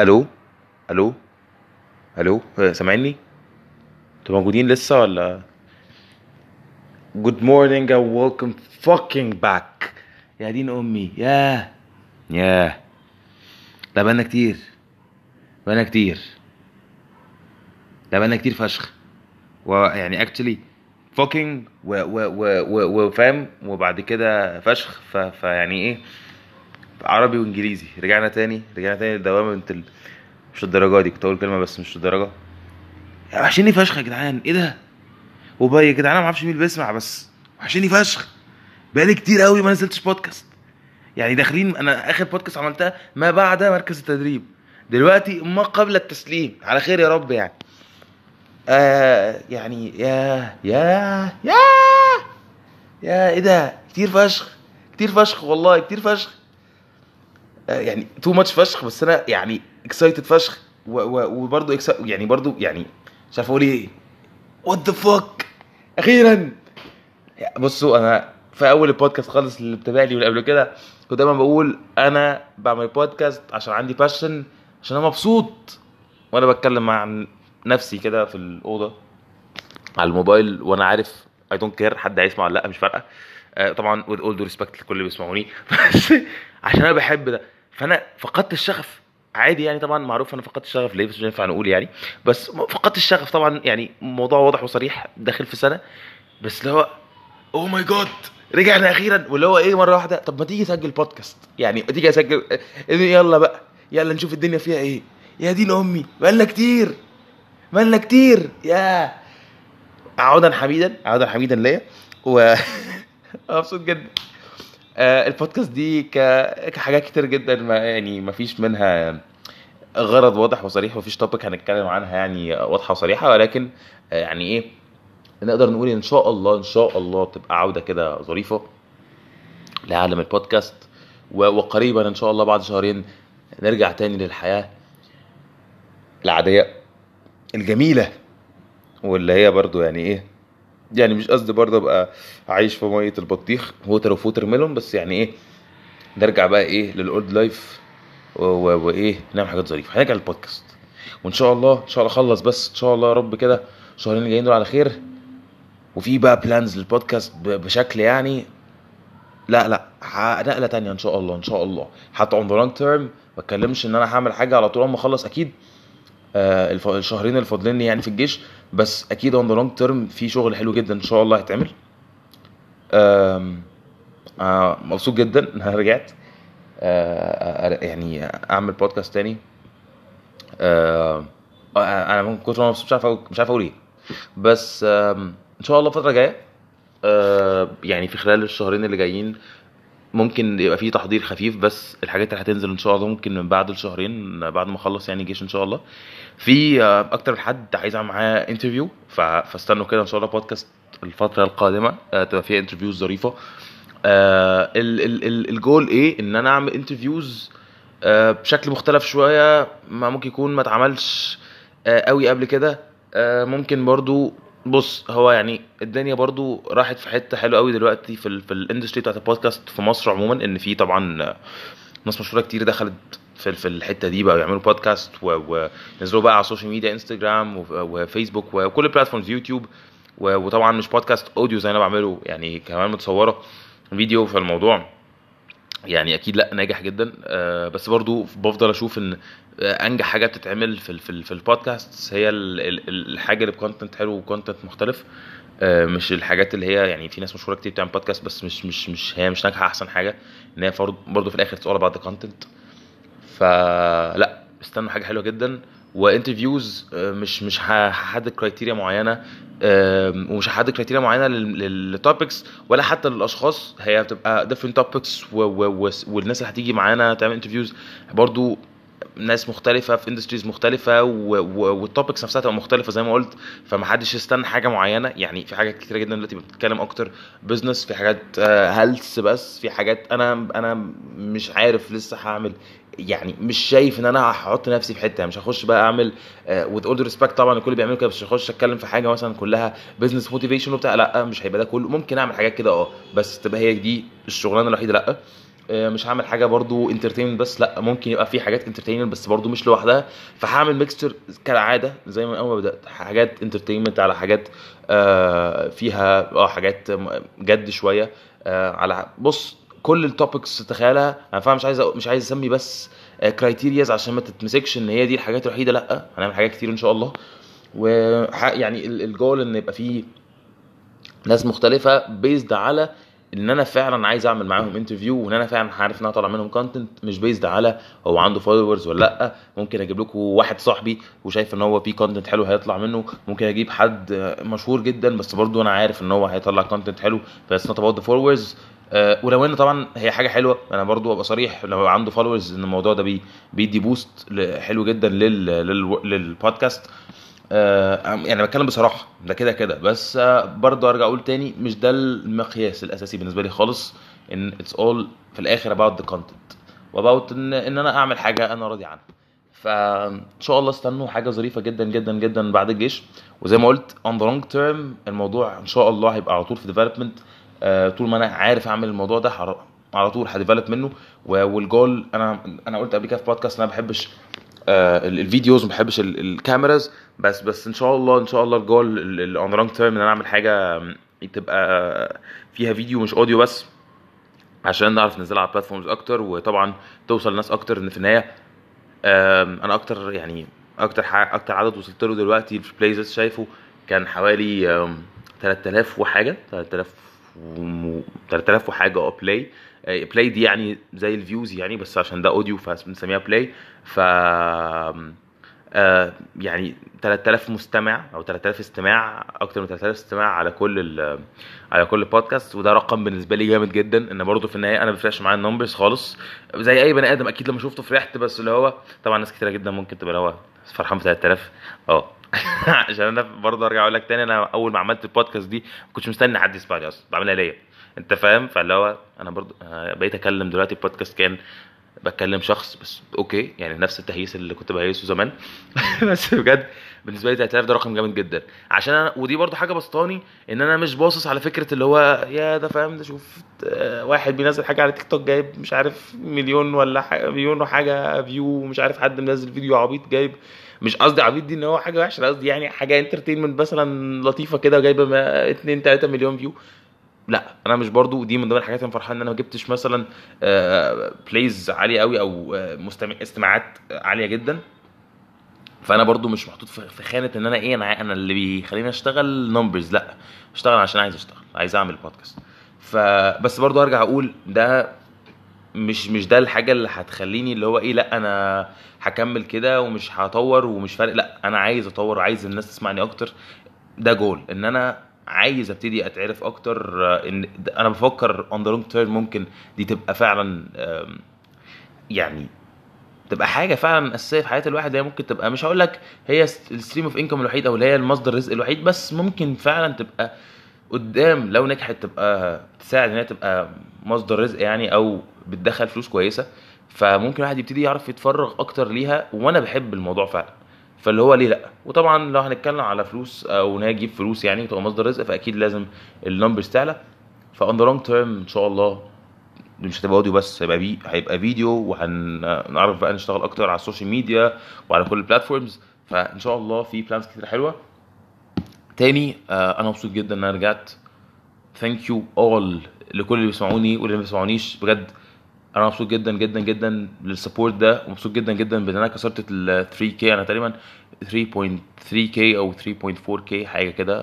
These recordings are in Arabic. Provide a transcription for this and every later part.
ألو؟ ألو؟ ألو؟ آه، سامعني؟ أنتوا موجودين لسه ولا؟ good morning and welcome fucking back. يا دين أمي. ياه. ياه. ده بقالنا كتير. بقالنا كتير. ده بقالنا كتير فشخ. ويعني actually fucking وفاهم وبعد كده فشخ. فيعني إيه؟ عربي وإنجليزي. رجعنا تاني رجعنا تاني لدوامة انت ال... مش الدرجة دي كنت أقول كلمة بس مش الدرجة وحشني فشخ يا جدعان إيه ده؟ وباي يا جدعان ما أعرفش مين اللي بيسمع بس وحشني فشخ. بقالي كتير قوي ما نزلتش بودكاست. يعني داخلين أنا آخر بودكاست عملتها ما بعد مركز التدريب. دلوقتي ما قبل التسليم. على خير يا رب يعني. آه يعني يا يا يا يا إيه ده؟ كتير فشخ كتير فشخ والله كتير فشخ. يعني too much فشخ بس أنا يعني excited فشخ وبرضه يعني برضه يعني مش عارف أقول إيه. what the fuck أخيرا! بصوا أنا في أول البودكاست خالص اللي ابتدى لي واللي قبل كده كنت دايما بقول أنا بعمل بودكاست عشان عندي passion عشان أنا مبسوط. وأنا بتكلم مع نفسي كده في الأوضة على الموبايل وأنا عارف I don't care حد هيسمع ولا لأ مش فارقة. آه، طبعا with all due respect لكل اللي بيسمعوني بس عشان أنا بحب ده. فانا فقدت الشغف. عادي يعني طبعا معروف أنا فقدت الشغف ليه؟ بس مش ينفع نقول يعني. بس فقدت الشغف طبعا يعني موضوع واضح وصريح داخل في سنة. بس اللي هو oh my God رجعنا أخيرا. واللي هو إيه مرة واحدة؟ طب ما تيجي تسجل بودكاست يعني تيجي أسجل يلا بقى يلا نشوف الدنيا فيها إيه. يا دين أمي بقالنا كتير. بقالنا كتير. يا. عودا حميدا عودا حميدا ليا. و مبسوط جدا. آه البودكاست دي. كحاجات كتير جدا ما يعني ما فيش منها غرض واضح وصريح مفيش توبيك هنتكلم عنها يعني واضحة وصريحة ولكن آه يعني إيه نقدر نقول إن شاء الله إن شاء الله تبقى عودة كده ظريفة لعالم البودكاست وقريبا إن شاء الله بعد شهرين نرجع تاني للحياة العادية الجميلة واللي هي برضو يعني إيه يعني مش قصدي برضه أبقى عايش في مية البطيخ و water و في watermelon بس يعني إيه نرجع بقى إيه لل old life وإيه نعمل حاجات ظريفة. هنرجع للبودكاست. وإن شاء الله إن شاء الله اخلص بس إن شاء الله يا رب كده الشهرين اللي جايين دول على خير. وفي بقى plans لل podcast بشكل يعني لا لا نقلة تانية إن شاء الله إن شاء الله. حتى on the long term ما اتكلمش إن أنا هعمل حاجة على طول اما اخلص أكيد. آه الشهرين اللي فاضلين لي يعني في الجيش. بس أكيد on the long term في شغل حلو جدا إن شاء الله هيتعمل. آه مبسوط جدا إن أنا رجعت. آه آه، يعني أعمل بودكاست تاني. أنا من مبسوط مش عارف مش عارف أقول إيه. بس إن شاء الله الفترة الجاية يعني في خلال الشهرين اللي جايين ممكن يبقى في تحضير خفيف بس الحاجات اللي هتنزل إن شاء الله ممكن من بعد الشهرين بعد ما أخلص يعني جيش إن شاء الله. في آه، أكتر حد عايز أعمل معاه interview فاستنوا كده إن شاء الله بودكاست الفترة القادمة آه، تبقى فيها interviews ظريفة. آه، ال- ال- ال- الجول إيه؟ إن أنا أعمل interviews بشكل مختلف شوية ما ممكن يكون ما اتعملش قوي قبل كده. ممكن برضو بص هو يعني الدنيا برضو راحت في حتة حلوة قوي دلوقتي في في ال industry بتاعت البودكاست في مصر عموما إن في طبعا ناس مشهورة كتير دخلت في في الحتة دي بقى يعملوا بودكاست ونزلوا بقى على ال social media انستجرام وف- وفيسبوك وكل ال platforms يوتيوب وطبعا مش podcast audio زي أنا بعمله يعني كمان متصورة فيديو فالموضوع يعني أكيد لأ ناجح جدا. آه، بس برضو بفضل أشوف إن آه، أنجح حاجة بتتعمل في في في البودكاست هي ال- ال- ال- الحاجة اللي ب content حلو و content مختلف. آه، مش الحاجات اللي هي يعني في ناس مشهورة كتير بتعمل بودكاست بس مش مش مش هي مش ناجحة أحسن حاجة. إن هي برضو في الآخر تقول بعد content فلأ استنوا حاجة حلوة جدا. و interviews مش مش ه- هحدد criteria معينة ومش هحدد criteria معينة لل topics ولا حتى للأشخاص. هي بتبقى و و والناس اللي هتيجي معانا تعمل interviews برضو ناس مختلفة في industries مختلفة وال topics نفسها تبقى مختلفة زي ما قلت. فمحدش يستنى حاجة معينة. يعني في حاجات كتيرة جدا دلوقتي بتتكلم أكتر business في حاجات health بس في حاجات أنا أنا مش عارف لسه هعمل. يعني مش شايف إن أنا هحط نفسي في حتة. مش هخش بقى أعمل with all respect طبعا الكل بيعملوا كده مش هخش أتكلم في حاجة مثلا كلها business motivation وبتاع. لأ مش هيبقى ده كله. ممكن أعمل حاجات كده آه بس تبقى هي دي الشغلانة الوحيدة. لأ. آه، مش هعمل حاجة برضو entertainment بس لا ممكن يبقى في حاجات entertainment بس برضو مش لوحدها. فهعمل mixture كالعادة زي ما أول ما بدأت حاجات entertainment على حاجات آه، فيها آه حاجات جد شوية. آه، على بص كل ال topics تخيلها أنا فاهم مش عايز مش عايز أسمي بس criterias عشان ما تتمسكش إن هي دي الحاجات الوحيدة لأ هنعمل حاجات كتير إن شاء الله. و يعني ال- الجول إن يبقى فيه ناس مختلفة based على ان أنا فعلا عايز اعمل معاهم interview وان أنا فعلا عارف إن أنا طالع منهم content مش based على هو عنده followers ولا لأ. ممكن أجيب لكم واحد صاحبي وشايف إن هو في content حلو هيطلع منه. ممكن أجيب حد مشهور جدا بس برضو أنا عارف إن هو هيطلع content حلو. بس not about the followers ولو إن طبعا هي حاجة حلوة أنا برضو أبقى صريح لو عنده followers إن الموضوع ده بي بيدي boost حلو جدا لل لل للبودكاست يعني بتكلم بصراحة ده كده كده. بس آه، برضه أرجع أقول تاني مش ده المقياس الأساسي بالنسبة لي خالص إن it's all في الآخر about the content و about إن إن أنا أعمل حاجة أنا راضي عنها. فان شاء الله استنوا حاجة ظريفة جدا جدا جدا بعد الجيش. وزي ما قلت on the long term الموضوع إن شاء الله هيبقى على طول في development. آه، طول ما أنا عارف أعمل الموضوع ده على طول ه develop منه. والجول أنا أنا قلت قبل كده في بودكاست إن أنا ما بحبش آه، ال- ال videos ما بحبش ال- ال cameras بس بس إن شاء الله إن شاء الله ال goal on long term إن أنا أعمل حاجة تبقى فيها فيديو مش audio بس عشان نعرف ننزلها على platforms أكتر وطبعا توصل لناس أكتر إن في النهاية. أنا أكتر يعني أكتر أكتر عدد وصلت له دلوقتي في plays شايفه كان حوالي آم، 3000 وحاجة 3000 و 3000 وحاجة آه play play دي يعني زي ال views يعني بس عشان ده audio فبنسميها play ف آه، يعني 3000 مستمع أو 3000 استماع أكتر من 3000 استماع على كل على كل بودكاست وده رقم بالنسبة لي جامد جدا. ان برضه في النهاية أنا ما بيفرقش معايا ال numbers خالص. زي أي بني آدم أكيد لما شفته فرحت بس اللي هو طبعا ناس كتيرة جدا ممكن تبقى اللي هو فرحان ب 3000 آه. عشان أنا برضه أرجع أقول لك تاني أنا أول ما عملت البودكاست دي ما كنتش مستني حد يسمعني أصلا. بعملها ليا. انت فاهم؟ فاللي هو أنا برضه آه، بقيت اكلم دلوقتي البودكاست كان بتكلم شخص بس okay يعني نفس التهييس اللي كنت بهيسه زمان. بس بجد بالنسبة لي 3000 ده رقم جامد جدا. عشان أنا ودي برضو حاجة بسطاني إن أنا مش باصص على فكرة اللي هو يا ده فاهم ده شوف آه، واحد بينزل حاجة على تيك توك جايب مش عارف مليون ولا حاجة مليون وحاجة view ومش عارف حد منزل فيديو عبيط جايب مش قصدي عبيط دي إن هو حاجة وحشة قصدي يعني حاجة entertainment مثلا لطيفة كده جايبه ما- 2 3 مليون view لا أنا مش برضو دي من ضمن الحاجات اللي فرحان إن أنا ما جبتش مثلا plays عالية قوي أو آه، مستمع استماعات عالية جدا. فأنا برضو مش محطوط في خانة إن أنا إيه أنا أنا اللي بيخليني أشتغل numbers لا أشتغل عشان عايز أشتغل عايز أعمل بودكاست فبس برضو ارجع أقول ده مش مش ده الحاجة اللي هتخليني اللي هو إيه لا أنا هكمل كده ومش هطور ومش فارق لا أنا عايز أطور وعايز الناس تسمعني أكتر. ده جول إن أنا عايز ابتدي اتعرف أكتر آه، ان أنا بفكر on the long term ممكن دي تبقى فعلا يعني تبقى حاجة فعلا أساسية في حياة الواحد هي ممكن تبقى مش هقول لك هي ال stream of income الوحيد أو اللي هي المصدر الرزق الوحيد بس ممكن فعلا تبقى قدام لو نجحت تبقى تساعد إن هي تبقى مصدر رزق يعني أو بتدخل فلوس كويسة فممكن الواحد يبتدي يعرف يتفرغ أكتر ليها وأنا بحب الموضوع فعلا. فاللي هو ليه لأ؟ وطبعا لو هنتكلم على فلوس أو ان هي تجيب فلوس يعني وتبقى مصدر رزق فأكيد لازم ال numbers تعلى. ف on the long term إن شاء الله مش هتبقى audio بس هيبقى بي... هيبقى فيديو وهنعرف بقى نشتغل أكتر على ال social media وعلى كل ال platforms فإن شاء الله في plans كتير حلوة. تاني آه أنا مبسوط جدا إن أنا رجعت. thank you all لكل اللي بيسمعوني واللي ما بيسمعونيش. بجد أنا مبسوط جدا جدا جدا لل support ده ومبسوط جدا جدا بان أنا كسرت ال 3K أنا تقريبا 3.3K أو 3.4K حاجة كده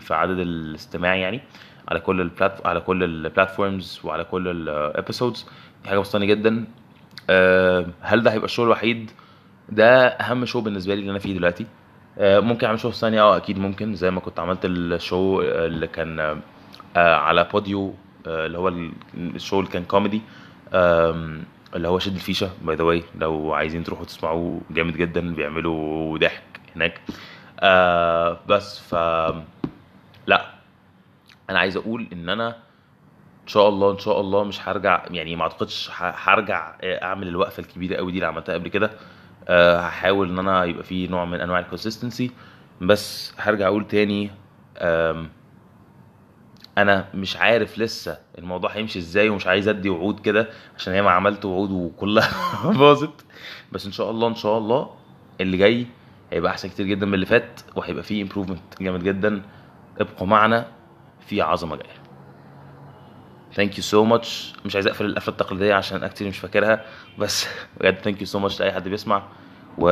في عدد الاستماع يعني على كل على كل ال platforms وعلى كل ال episodes دي حاجة بسطاني جدا. آه، هل ده هيبقى ال show الوحيد؟ ده أهم show بالنسبة لي اللي أنا فيه دلوقتي. آه، ممكن أعمل show في ثانية. آه أكيد ممكن. زي ما كنت عملت ال show اللي كان آه، على بوديو آه، اللي هو ال- ال show اللي كان كوميدي اللي هو شد الفيشة by the way لو عايزين تروحوا تسمعوه جامد جدا بيعملوا ضحك هناك. آه بس ف لا. أنا عايز أقول إن أنا إن شاء الله إن شاء الله مش هرجع يعني ما أعتقدش هرجع أعمل الوقفة الكبيرة قوي دي اللي عملتها قبل كده. أه هحاول إن أنا يبقى في نوع من أنواع ال consistency بس هرجع أقول تاني أنا مش عارف لسه الموضوع هيمشي إزاي ومش عايز ادي وعود كده عشان ياما عملت وعود وكلها باظت. بس ان شاء الله ان شاء الله اللي جاي هيبقى احسن كتير جدا من اللي فات وهيبقى فيه improvement جامد جدا. ابقوا معنا في عظمة جاية. thank you so much مش عايز اقفل القفلة التقليدية عشان أنا كتير مش فاكرها بس بجد thank you so much لأي حد بيسمع. و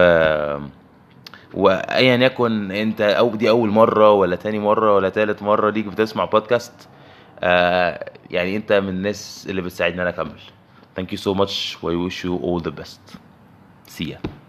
وأيا يكن أنت أو دي أول مرة ولا تاني مرة ولا تالت مرة ليك بتسمع بودكاست آه يعني أنت من الناس اللي بتساعدني إن أنا أكمل. thank you so much و wish you all the best. See ya.